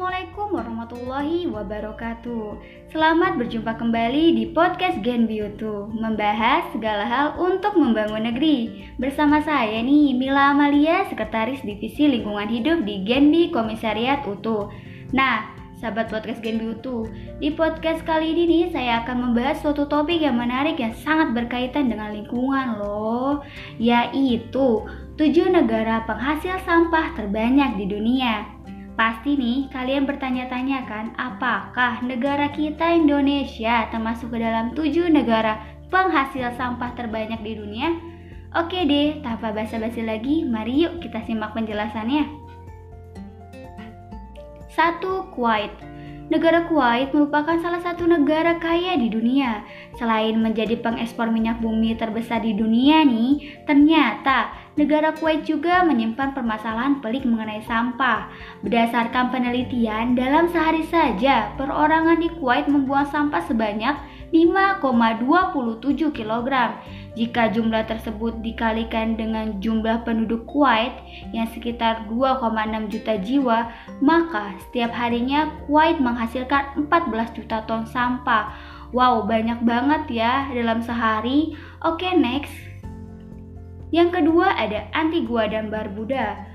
Assalamualaikum warahmatullahi wabarakatuh. Selamat berjumpa kembali di podcast Gen Beauty Membahas segala hal untuk membangun negeri. Bersama saya nih Mila Amalia, Sekretaris Divisi Lingkungan Hidup di Genbi Komisariat UTU Nah, sahabat podcast Gen Beauty Di podcast kali ini nih saya akan membahas suatu topik yang menarik yang sangat berkaitan dengan lingkungan loh Yaitu tujuh negara penghasil sampah terbanyak di dunia Pasti nih kalian bertanya-tanya kan apakah negara kita Indonesia termasuk ke dalam tujuh negara penghasil sampah terbanyak di dunia? Oke deh, tanpa basa-basi lagi, mari yuk kita simak penjelasannya. 1. Kuwait Negara Kuwait merupakan salah satu negara kaya di dunia. Selain menjadi pengekspor minyak bumi terbesar di dunia nih, ternyata negara Kuwait juga menyimpan permasalahan pelik mengenai sampah. Berdasarkan penelitian, dalam sehari saja perorangan di Kuwait membuang sampah sebanyak 5,27 kg. Jika jumlah tersebut dikalikan dengan jumlah penduduk Kuwait yang sekitar 2,6 juta jiwa, maka setiap harinya Kuwait menghasilkan 14 juta ton sampah. Wow, banyak banget ya dalam sehari. Oke, next. Yang kedua ada Antigua dan Barbuda.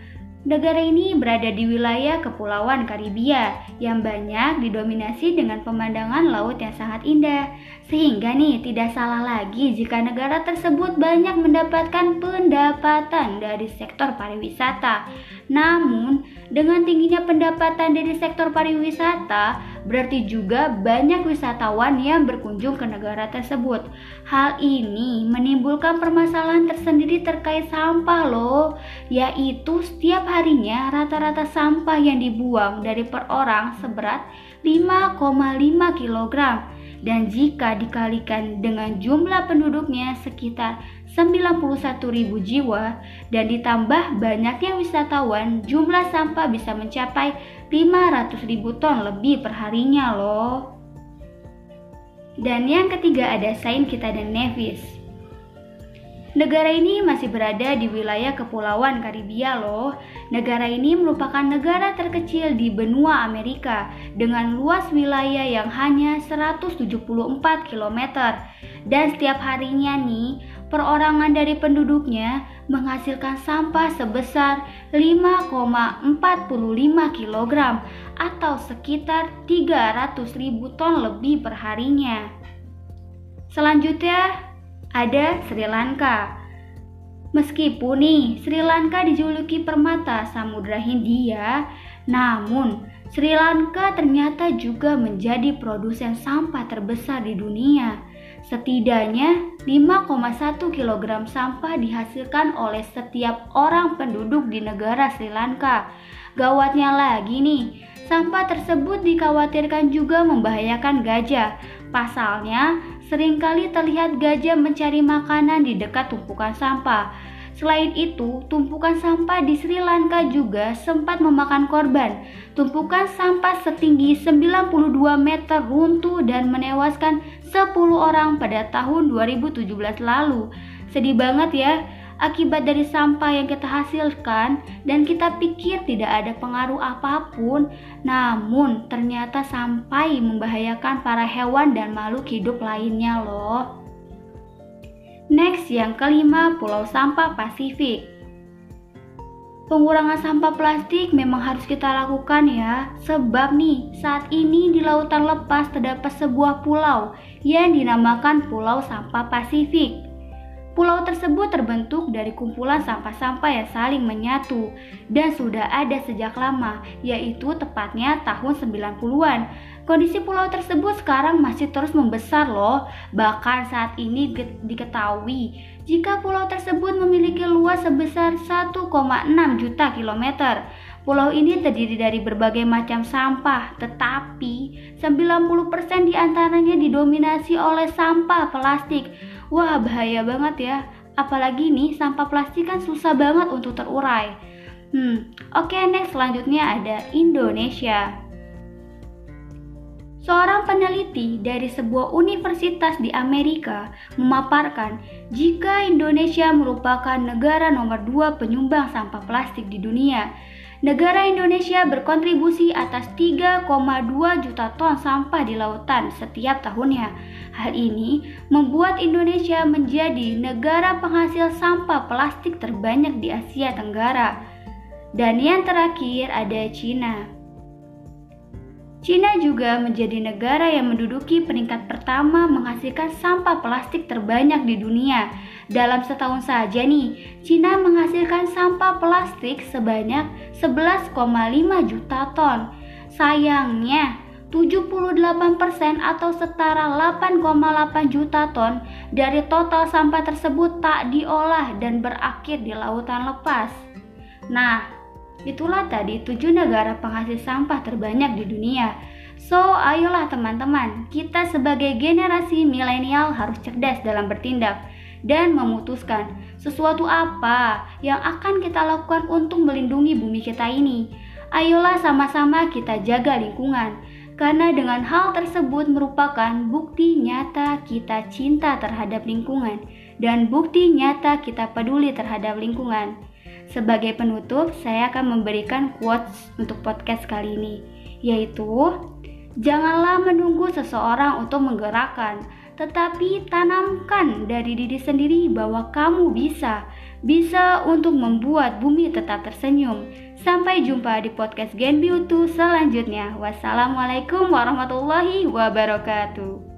Negara ini berada di wilayah Kepulauan Karibia yang banyak didominasi dengan pemandangan laut yang sangat indah. Sehingga nih tidak salah lagi jika negara tersebut banyak mendapatkan pendapatan dari sektor pariwisata. Namun, dengan tingginya pendapatan dari sektor pariwisata, berarti juga banyak wisatawan yang berkunjung ke negara tersebut. Hal ini menimbulkan permasalahan tersendiri terkait sampah loh, yaitu setiap harinya rata-rata sampah yang dibuang dari per orang seberat 5,5 kg dan jika dikalikan dengan jumlah penduduknya sekitar 91.000 jiwa dan ditambah banyaknya wisatawan, jumlah sampah bisa mencapai 500.000 ton lebih perharinya loh. Dan yang ketiga ada Saint Kitts dan Nevis. Negara ini masih berada di wilayah Kepulauan Karibia loh. Negara ini merupakan negara terkecil di benua Amerika dengan luas wilayah yang hanya 174 km. Dan setiap harinya nih, perorangan dari penduduknya menghasilkan sampah sebesar 5,45 kg atau sekitar 300.000 ton lebih perharinya. Selanjutnya, ada Sri Lanka. Meskipun nih Sri Lanka dijuluki permata Samudra Hindia, namun Sri Lanka ternyata juga menjadi produsen sampah terbesar di dunia. Setidaknya 5,1 kg sampah dihasilkan oleh setiap orang penduduk di negara Sri Lanka. Gawatnya lagi nih, sampah tersebut dikhawatirkan juga membahayakan gajah. Pasalnya, Seringkali terlihat gajah mencari makanan di dekat tumpukan sampah. Selain itu, tumpukan sampah di Sri Lanka juga sempat memakan korban. Tumpukan sampah setinggi 92 meter runtuh dan menewaskan 10 orang pada tahun 2017 lalu. Sedih banget ya, akibat dari sampah yang kita hasilkan dan kita pikir tidak ada pengaruh apa pun, namun ternyata sampai membahayakan para hewan dan makhluk hidup lainnya loh. Next yang kelima, Pulau Sampah Pasifik. Pengurangan sampah plastik memang harus kita lakukan ya, sebab nih saat ini di lautan lepas terdapat sebuah pulau yang dinamakan Pulau Sampah Pasifik. Pulau tersebut terbentuk dari kumpulan sampah-sampah yang saling menyatu dan sudah ada sejak lama, yaitu tepatnya tahun 90-an. Kondisi pulau tersebut sekarang masih terus membesar loh, bahkan saat ini diketahui jika pulau tersebut memiliki luas sebesar 1,6 juta kilometer. Pulau ini terdiri dari berbagai macam sampah, tetapi 90% di antaranya didominasi oleh sampah plastik Wah bahaya banget ya. Apalagi nih sampah plastik kan susah banget untuk terurai. Hmm, oke okay, next selanjutnya ada Indonesia. Seorang peneliti dari sebuah universitas di Amerika memaparkan jika Indonesia merupakan negara nomor dua penyumbang sampah plastik di dunia Negara Indonesia berkontribusi atas 3,2 juta ton sampah di lautan setiap tahunnya. Hal ini membuat Indonesia menjadi negara penghasil sampah plastik terbanyak di Asia Tenggara. Dan yang terakhir ada Cina. Cina juga menjadi negara yang menduduki peringkat pertama menghasilkan sampah plastik terbanyak di dunia. Dalam setahun saja nih, Cina menghasilkan sampah plastik sebanyak 11,5 juta ton. Sayangnya, 78% atau setara 8,8 juta ton dari total sampah tersebut tak diolah dan berakhir di lautan lepas. Nah, Itulah tadi tujuh negara penghasil sampah terbanyak di dunia. So, ayolah teman-teman, kita sebagai generasi milenial harus cerdas dalam bertindak dan memutuskan sesuatu apa yang akan kita lakukan untuk melindungi bumi kita ini. Ayolah sama-sama kita jaga lingkungan, karena dengan hal tersebut merupakan bukti nyata kita cinta terhadap lingkungan dan bukti nyata kita peduli terhadap lingkungan. Sebagai penutup, saya akan memberikan quotes untuk podcast kali ini, yaitu Janganlah menunggu seseorang untuk menggerakkan, tetapi tanamkan dari diri sendiri bahwa kamu bisa, bisa untuk membuat bumi tetap tersenyum. Sampai jumpa di podcast Gen Beauty selanjutnya. Wassalamualaikum warahmatullahi wabarakatuh.